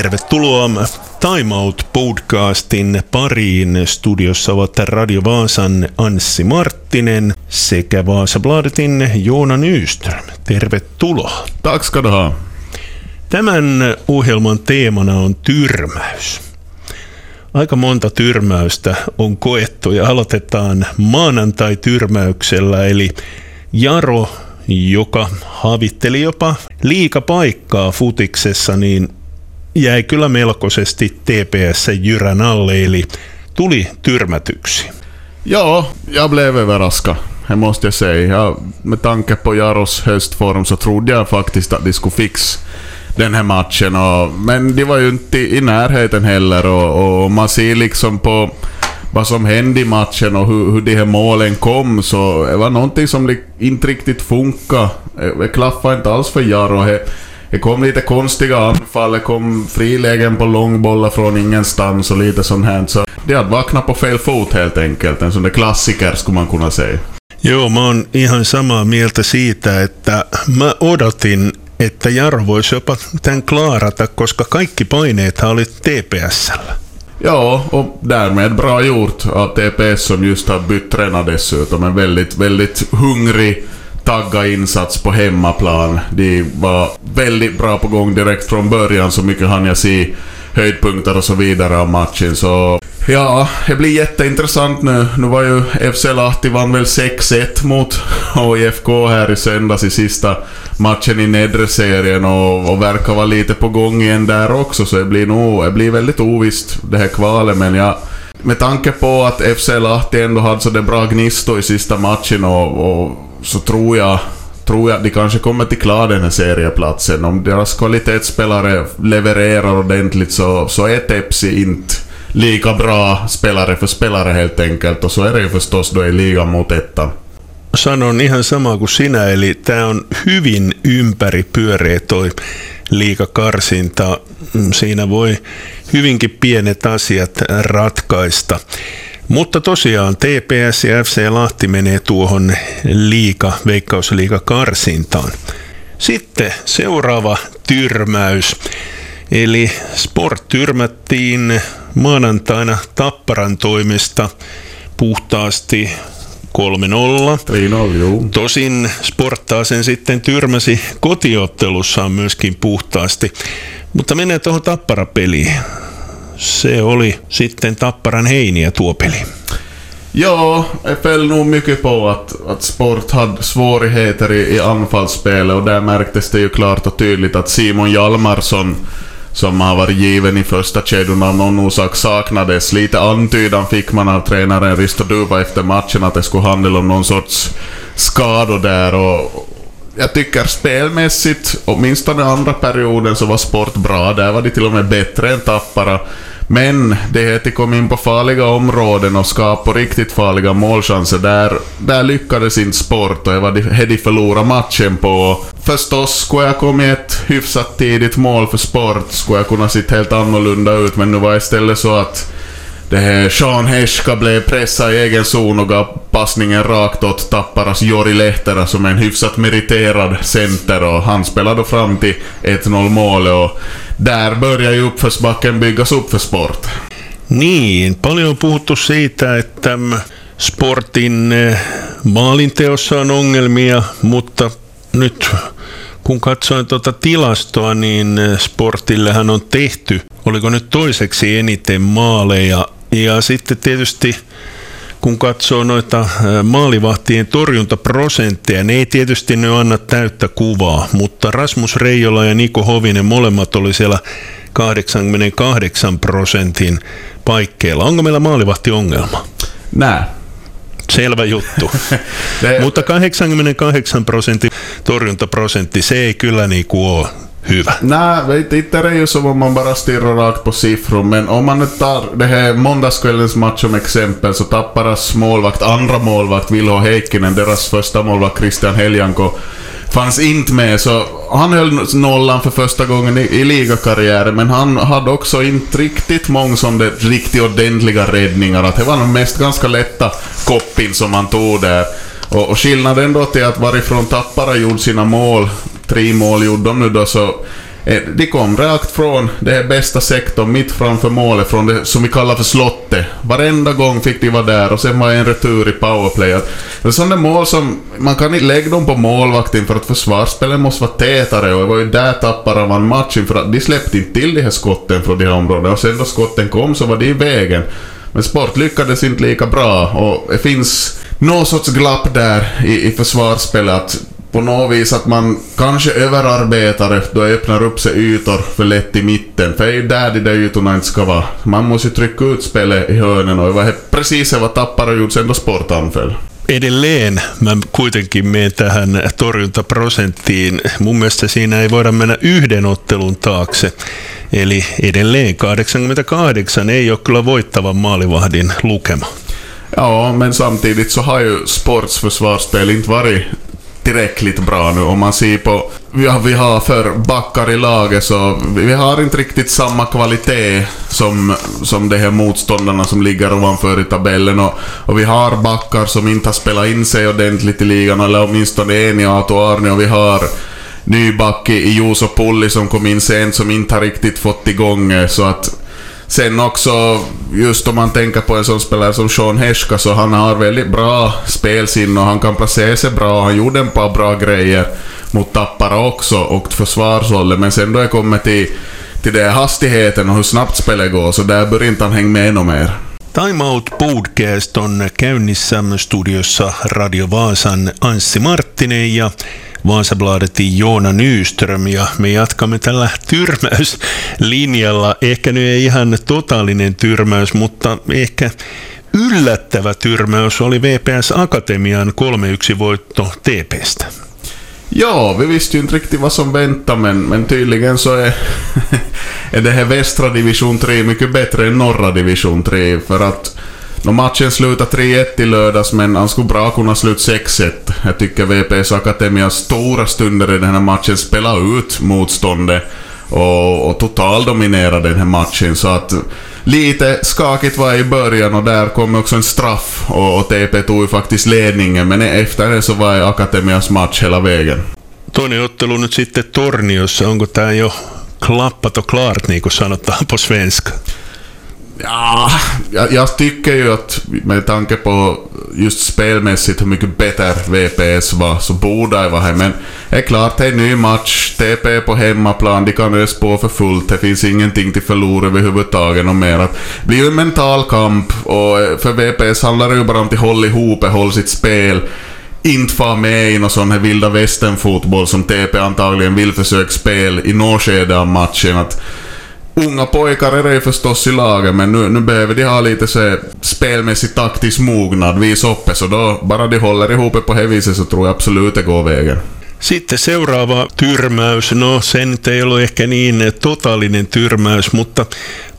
Tervetuloa Time Out-podcastin pariin. Studiossa ovat Radio Vaasan Anssi Marttinen sekä Vaasabladetin Joona Nyström. Tervetuloa. Tack ska du ha. Tämän ohjelman teemana on tyrmäys. Aika monta tyrmäystä on koettu ja aloitetaan maanantai-tyrmäyksellä, eli Jaro, joka havitteli jopa liikapaikkaa futiksessa, niin jäi kyllä melkoisesti TPS-jyrän alle, eli tuli tyrmätyksi. Ja, jag blev överraskad. Det måste jag säga. Ja, med tanke på Jaros höstform så trodde jag faktiskt att de skulle fixa den här matchen. Och, men de var ju inte i närheten heller och, och man ser liksom på vad som hände i matchen och hur, hur de här målen kom så det var någonting som inte riktigt funkade. Det klaffade inte alls för Jaro. Det, det kom lite konstiga anfall, det kom frilägen på långbollar från ingenstans och lite sånt här. Så de hade vaknat på fel fot helt enkelt. En sån där klassiker skulle man kunna säga. Joo, mä oon ihan samaa mieltä siitä, että mä odotin, että Jaro voisi jopa tämän klaarata, koska kaikki paineet oli TPSllä. Ja, och därmed bra gjort av TPS som just har bytt tränare dessutom. En väldigt, väldigt hungrig, tagga insats på hemmaplan. De var väldigt bra på gång direkt från början, så mycket hann jag se höjdpunkter och så vidare av matchen. Så ja, det blir jätteintressant nu. Nu var ju FC Lahti vann väl 6-1 mot HIFK här i söndags i sista matchen i nedre serien och, och verkar vara lite på gång igen där också. Så det blir nog, det blir väldigt ovisst det här kvalet men jag med tanke på att FC Lahti ändå hade så det bra gnisto i sista matchen och, och så tror jag tror jag de kanske kommer till klara den här serieplatsen. Om deras kvalitetsspelare levererar ordentligt så, så är Tepsi inte lika bra spelare för spelare helt enkelt. Och så är det ju förstås då i ligan mot ettan. Sanon ihan sama kuin sinä, eli tämä on hyvin ympäri pyöreä toi liikakarsinta. Siinä voi hyvinkin pienet asiat ratkaista. Mutta tosiaan TPS ja FC Lahti menee tuohon liika, veikkausliika karsintaan. Sitten seuraava tyrmäys. Eli Sport tyrmättiin maanantaina Tapparan toimesta puhtaasti 3-0. 3-0, joo. Tosin Sporttaa sen sitten tyrmäsi kotiottelussaan myöskin puhtaasti. Mutta mennään tuohon Tappara-peliin. Se oli sitten Tapparan heiniä tuo peli. Ja, föll nog mycket på att, att Sport hade svårigheter i, i anfallsspelet och där märktes det ju klart och tydligt att Simon Hjalmarsson som har varit given i första kedjan av någon orsak saknades. Lite antydan fick man av tränaren Risto Duva efter matchen att det skulle handla om någon sorts skador där och jag tycker spelmässigt, åtminstone andra perioden, så var Sport bra. Där var de till och med bättre än Tappara. Men det heter kom in på farliga områden och skapade riktigt farliga målchanser. Där, där lyckades inte Sport och det var det de förlorade matchen på. Förstås, skulle jag kommit ett hyfsat tidigt mål för Sport skulle jag kunna se helt annorlunda ut, men nu var det istället så att det här Sean Heska blev pressad i egen zon och gav passningen rakt åt Tapparas Jori Lehtera som är en hyfsat meriterad center och han spelade då fram till 1-0 mål och där börjar ju uppförsbacken byggas upp för sport. Niin, paljon on puhuttu siitä, että sportin eh, maalinteossa on ongelmia, mutta nyt kun katsoin tuota tilastoa, niin eh, sportillehan on tehty, oliko nyt toiseksi eniten maaleja ja sitten tietysti kun katsoo noita maalivahtien torjuntaprosentteja, ne ei tietysti ne anna täyttä kuvaa, mutta Rasmus Reijola ja Niko Hovinen molemmat oli siellä 88 prosentin paikkeilla. Onko meillä maalivahtiongelma? Nää. Selvä juttu. Mutta 88 prosentin torjuntaprosentti, se ei kyllä niinku ole hyvä. Nej, vet inte det är ju som om man bara stirrar rakt på siffror, men om man nu tar det här måndagskvällens match som exempel så Tapparas målvakt, andra målvakt, Vilho Heikkinen, deras första målvakt Christian Heljanko fanns inte med, så han höll nollan för första gången i, i ligakarriären, men han hade också inte riktigt många som det riktigt ordentliga räddningar, att det var nog mest ganska lätta koppin som han tog där. Och, och skillnaden då till att varifrån Tappara gjorde sina mål tre mål gjorde de nu då så eh, De kom rakt från det här bästa sektorn mitt framför målet, från det som vi kallar för slottet. Varenda gång fick de vara där och sen var en retur i powerplay. Det är sådana mål som, man kan inte lägga dem på målvakten för att försvarsspelet måste vara tätare och det var ju där tappade man matchen för att de släppte inte till de här skotten från de här områdena och sen då skotten kom så var de i vägen. Men Sport lyckades inte lika bra och det finns någon sorts glapp där i, i försvarsspelet att på något vis att man kanske överarbetar efter att öppnar upp sig ytor för lätt i mitten. För det är ju där de där ytorna inte ska vara. Man måste ju trycka ut spelet i hörnen och det var precis vad Tappara gjorde sen då Sport anföll. Edelleen mä kuitenkin menen tähän torjuntaprosenttiin. Mun mielestä siinä ei voida mennä yhden ottelun taakse. Eli edelleen 88 ei ole kyllä voittavan maalivahdin lukema. Ja, men samtidigt så har ju Sports försvarsspel inte varit tillräckligt bra nu. Om man ser på Ja, vi har för backar i laget så vi har inte riktigt samma kvalitet som, som de här motståndarna som ligger ovanför i tabellen. Och, och vi har backar som inte har spelat in sig ordentligt i ligan, eller åtminstone en i Ato Arne och vi har ny back i Juuso Pulli som kom in sent som inte har riktigt fått igång så att Sen också, just om man tänker på en sån spelare som Sean Heska, så han har väldigt bra spelsinne och han kan placera sig bra. Han gjorde ett par bra grejer mot Tappara också och försvarshållet, men sen då jag kommer till, till det hastigheten och hur snabbt spelet går, så där bör inte han hänga med ännu mer. Time Out Podcast on käynnissä studiossa Radio Vaasan Anssi Marttinen ja Vaasabladetin Joona Nyström ja me jatkamme tällä tyrmäyslinjalla. Ehkä nyt ei ihan totaalinen tyrmäys, mutta ehkä yllättävä tyrmäys oli VPS Akatemian 3-1 voitto TPstä. Ja, vi visste ju inte riktigt vad som väntade men, men tydligen så är, är det här västra division 3 mycket bättre än norra division 3 för att No, matchen slutade 3-1 i lördags, men han skulle bra kunna sluta 6-1. Jag tycker VPS Akademias stora stunder i den här matchen spelade ut motståndet och, och totaldominerade den här matchen. Så att lite skakigt var i början och där kom också en straff och, och TP tog ju faktiskt ledningen, men efter det så var Akademias match hela vägen. Toinen ottelu nyt sitten Torniossa. Onko tämä jo klappat och klart, niin kuin sanotaan på svenska? Ja, jag, jag tycker ju att med tanke på just spelmässigt hur mycket bättre VPS var så borde det vara här. Men det är klart, det är en ny match. TP på hemmaplan, de kan ösa på för fullt. Det finns ingenting till förlora överhuvudtaget och mer. Det blir ju en mental kamp och eh, för VPS handlar det ju bara om att hålla ihop, eh, hålla sitt spel inte få med i någon sån här vilda västern-fotboll som TP antagligen vill försöka spela i något skede av matchen. Att unga pojkar är det ju förstås i laget, men nu, nu behöver de ha lite så spelmässig taktisk mognad, visa upp så då bara de håller ihop på det viset så tror jag absolut det går vägen. Sitten seuraava tyrmäys, no se nyt ei ollut ehkä niin totaalinen tyrmäys, mutta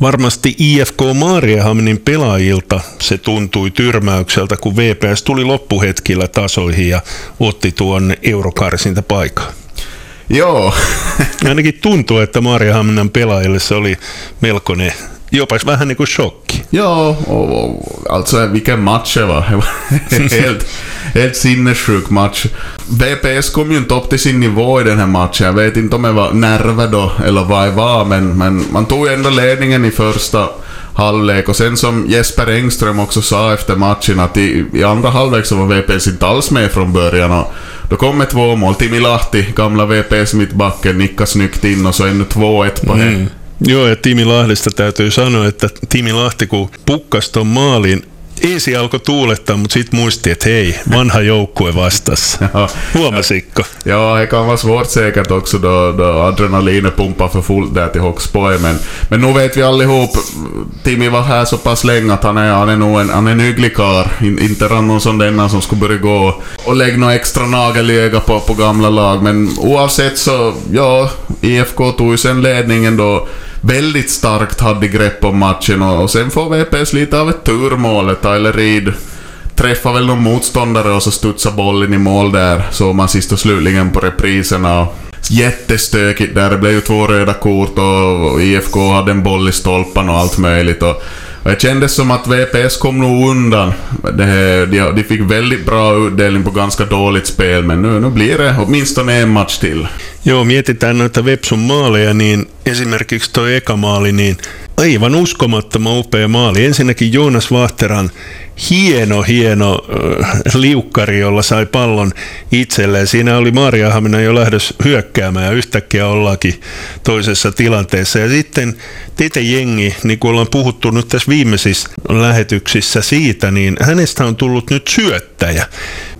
varmasti IFK Maariahamnin pelaajilta se tuntui tyrmäykseltä, kun VPS tuli loppuhetkillä tasoihin ja otti tuon eurokarsinta paikan. Joo. Ainakin tuntuu, että Maariahamnan pelaajille se oli melkoinen jopa vähän niin kuin shokki. Ja, och, och, alltså vilken match det var. helt, helt sinnessjuk match. VPS kom ju inte upp till sin nivå i den här matchen. Jag vet inte om det var nerver då, eller vad det var, men, men man tog ju ändå ledningen i första halvlek och sen som Jesper Engström också sa efter matchen att i, i andra halvlek så var VPS inte alls med från början och då kommer två mål. Timi Lahti, gamla VPS mittbacken, nickar snyggt in och så ännu 2-1 på mm. Joo, ja Timi Lahdesta täytyy sanoa, että Timi Lahti kun pukkasi ton maalin, ensin alkoi tuulettaa, mutta sitten muisti, että hei, vanha joukkue vastassa. ja, Huomasitko? Ja, det kan vara svårt säkert också då, då adrenalinet pumpar för fullt där till Håksborg. Men, men nu vet vi allihop, Timmy var här så pass länge att han är, han är nog en, han är en hygglig karl. In, inte någon som denna som skulle börja gå och lägga några extra nagel i ögat på, på gamla lag. Men oavsett så, ja, IFK tog ju sen ledningen då väldigt starkt hade grepp om matchen och, och sen får VPS lite av ett turmål. Tyler Reed träffar väl någon motståndare och så studsar bollen i mål där. Så man sist och slutligen på repriserna. Jättestökigt där. Det blev ju två röda kort och IFK hade en boll i stolpan och allt möjligt. Och Och det kändes som att VPS kom nog undan. Det, de, de fick väldigt bra utdelning på ganska dåligt spel, men nu, nu blir det åtminstone en match till. Joo, mietitään noita Vepsun maaleja, niin esimerkiksi tuo eka maali, niin aivan uskomattoman upea maali. Ensinnäkin Joonas Vahteran hieno, hieno äh, liukkari, jolla sai pallon itselleen. Siinä oli Maria Hamina jo lähdös hyökkäämään ja yhtäkkiä ollaankin toisessa tilanteessa. Ja sitten Tete Jengi, niin kuin ollaan puhuttu nyt tässä viimeisissä lähetyksissä siitä, niin hänestä on tullut nyt syöttäjä.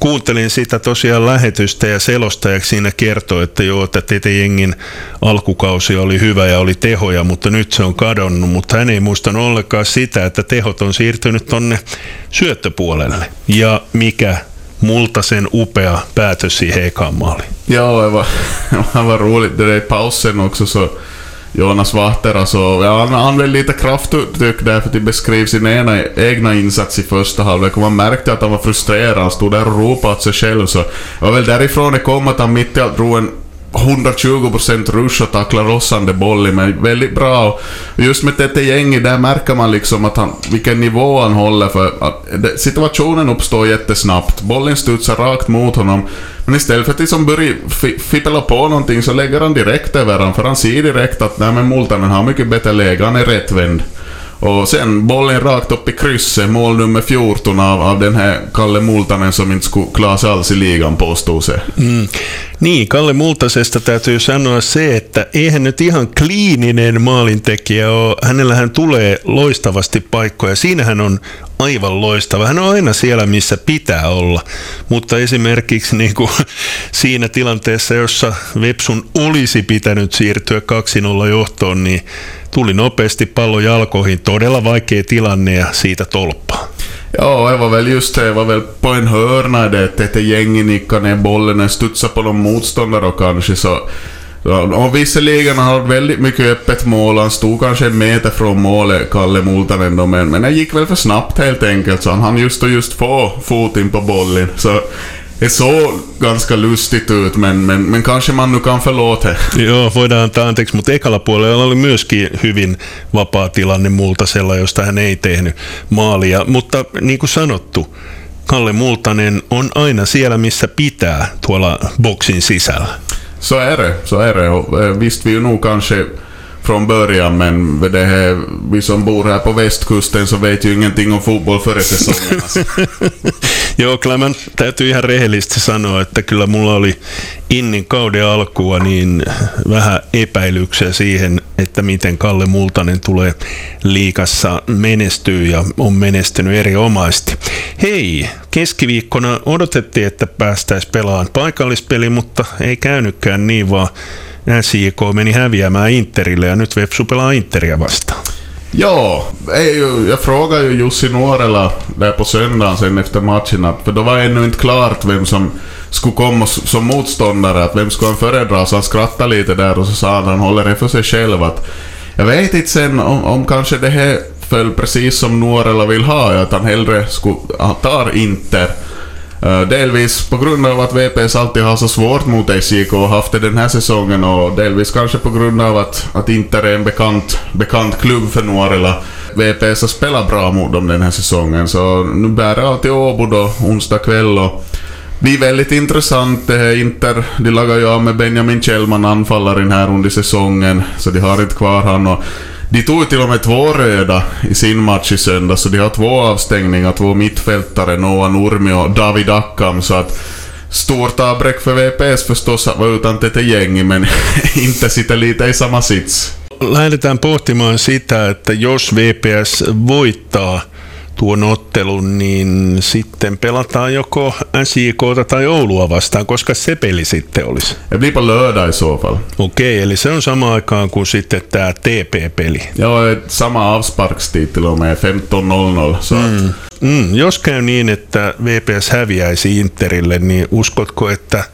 Kuuntelin sitä tosiaan lähetystä ja selostajaksi siinä kertoi, että joo, että Tete Jengin alkukausi oli hyvä ja oli tehoja, mutta nyt se on kadonnut. Mutta hän ei muistanut ollenkaan sitä, että tehot on siirtynyt tonne syöttöpuolelle. Ja mikä Multasen upea päätös siihen ekaan maaliin. Var, det var roligt. Det där i pausen också så Jonas Vahtera så, ja, han använde lite kraftuttryck där för att beskriva sin ena, egna insats i första halvlek och man märkte att han var frustrerad. Han stod där och ropade åt sig själv så det var väl därifrån det kom att han mitt i allt drog en 120% rush och tacklar rossande bollen, men väldigt bra. Och just med Tete Gängi, där märker man liksom att han, vilken nivå han håller för att situationen uppstår jättesnabbt. Bollen studsar rakt mot honom, men istället för att liksom börja fippla på någonting så lägger han direkt över honom, för han ser direkt att nej men Multanen har mycket bättre läge, han är rättvänd. Och sen bollen rakt upp i krysset, mål nummer 14 av, av den här Kalle Multanen som inte skulle klara sig alls i ligan påstod se. Mm. Niin, Kalle Multasesta täytyy sanoa se, että eihän nyt ihan kliininen maalintekijä ole. Hänellähän tulee loistavasti paikkoja. Siinähän on aivan loistava. Hän on aina siellä, missä pitää olla. Mutta esimerkiksi niin kuin siinä tilanteessa, jossa Vepsun olisi pitänyt siirtyä 2-0 johtoon, niin tuli nopeasti pallo jalkoihin. Todella vaikea tilanne ja siitä tolppaa. Ja, det var väl just det. Det var väl på en hörna det att ett gäng nickade ner bollen och studsade på någon motståndare och kanske så och visserligen han väldigt mycket öppet mål, han stod kanske en meter från målet, Kalle Multanen men, men det gick väl för snabbt helt enkelt, så han hann just och just få foten på bollen. Så det såg ganska lustigt ut, men, men, men kanske man nu kan förlåta. Joo, voidaan antaa anteeksi, mutta ekalla puolella oli myöskin hyvin vapaa tilanne Multasella, josta hän ei tehnyt maalia. Mutta niin kuin sanottu, Kalle Multanen on aina siellä, missä pitää tuolla boksin sisällä. Så är det, så är det. Och, visst, vi är nog kanske från början, men det här, vi som bor här på västkusten så vet ju ingenting om fotboll före säsongen. Joo, kyllä mä täytyy ihan rehellisesti sanoa, että kyllä mulla oli Innin kauden alkua niin vähän epäilyksiä siihen, että miten Kalle Multanen tulee liikassa menestyy ja on menestynyt erinomaisesti. Hei, keskiviikkona odotettiin, että päästäisiin pelaamaan paikallispeli, mutta ei käynytkään niin, vaan SJK meni häviämään Interille ja nyt Vepsu pelaa Interia vastaan. Ja, jag frågade ju Jussi Nuorela där på söndagen sen efter matchen, för då var ännu inte klart vem som skulle komma som motståndare, att vem skulle han föredra, så han skrattade lite där och så sa han han håller det för sig själv att jag vet inte sen om, om kanske det här föll precis som Nuorela vill ha, att han hellre skulle, han tar Inter Eh, delvis på grund av att VPS alltid har så svårt mot SJK och haft det den här säsongen och delvis kanske på grund av att, att Inter är en bekant, bekant klubb för Nuorela. VPS har spelat bra mot dem den här säsongen så nu bär det till Åbo då onsdag kväll och blir väldigt intressant. Det här Inter, de lagar ju av med Benjamin Kjellman, anfallaren här under säsongen, så de har inte kvar han. Och de tog till och med två röda i sin match i söndag, så de har två avstängningar, två mittfältare, Noah Nurmi och David Akkam, så att Stort avbräck för VPS förstås att vara utan Tete Gängi, men inte sitter lite i samma sits. Lähdetään pohtimaan sitä, että jos VPS voittaa tuon ottelun, niin sitten pelataan joko SJK tai Oulua vastaan, koska se peli sitten olisi. Det blir på lördag i så fall. Okei, eli se on sama aikaan kuin sitten tämä TP-peli. Joo, sama avsparkstid till och med 15.00. Så mm. Mm, jos käy niin, että VPS häviäisi Interille, niin uskotko, että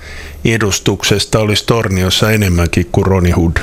edustuksesta olisi Torniossa enemmänkin kuin Roni Hood?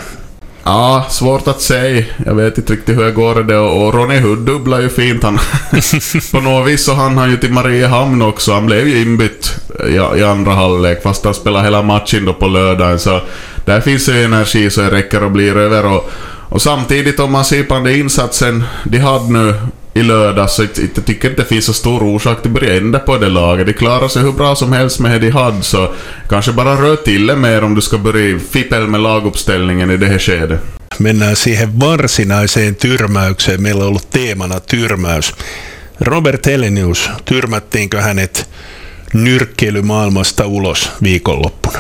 Ja, svårt att säga. Jag vet inte riktigt hur det går det och Ronny Hood dubblar ju fint han. på något vis så hann han ju till Mariehamn också. Han blev ju inbytt i, i andra halvlek fast han spelade hela matchen då på lördagen. Så där finns ju energi så det räcker och blir över. Och, och samtidigt om man ser på den insatsen de hade nu i lördags. Så jag tycker inte det finns så stor orsak till att börja ändra på det laget. De klarar sig hur bra som helst med det de hade, så kanske bara rör till det mer om du ska börja fippel med laguppställningen i det här skedet. Mennään siihen varsinaiseen tyrmäykseen. Meillä on ollut teemana tyrmäys. Robert Helenius, tyrmättiinkö hänet nyrkkeilymaailmasta ulos viikonloppuna?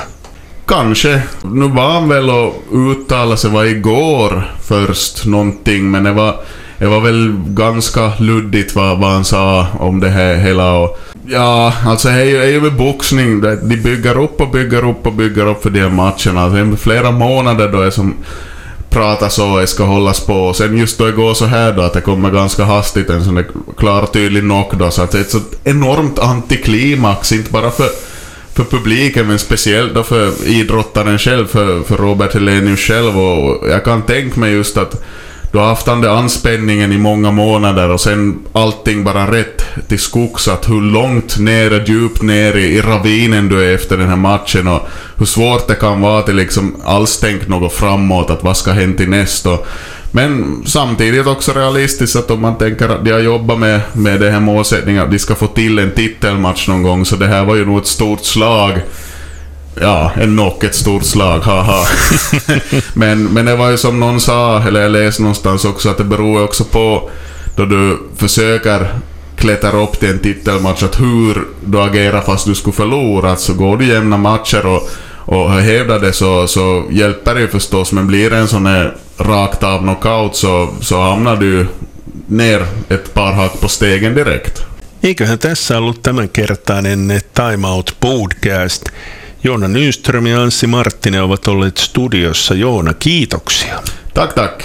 Kanske. Nu var han väl och uttalade sig var igår först någonting, men det var, det var väl ganska luddigt vad, vad han sa om det här hela och... Ja, alltså det är ju, det är ju med boxning, de bygger upp och bygger upp och bygger upp för de här matcherna. Det är flera månader då är som pratas så det ska hållas på. Och sen just då det går så här då att det kommer ganska hastigt en sån där klar och tydlig knock då. Så att det är ett sånt enormt antiklimax, inte bara för, för publiken men speciellt då för idrottaren själv, för, för Robert Helenius själv. Och jag kan tänka mig just att du har haft den där anspänningen i många månader och sen allting bara rätt till skogs. Att hur långt ner, djupt ner i, i ravinen du är efter den här matchen och hur svårt det kan vara till liksom alls tänka något framåt, att vad ska hända till nästa. Och- Men samtidigt också realistiskt att om man tänker att de har jobbat med, med det här målsättningen att de ska få till en titelmatch någon gång, så det här var ju nog ett stort slag. Ja, en knock, ett stort slag, haha. men, men det var ju som någon sa, eller jag läste någonstans också, att det beror ju också på då du försöker klättra upp till en titelmatch, att hur du agerar fast du skulle förlora. Alltså går du jämna matcher och, och hävdar det så, så hjälper det ju förstås, men blir det en sån här rakt av knockout så, så hamnar du ner ett par hack på stegen direkt. Eiköhän tässä ollut tämänkertainen Time Out Podcast. Joona Nyström ja Anssi Marttinen ovat olleet studiossa. Joona, kiitoksia. Tack, tack.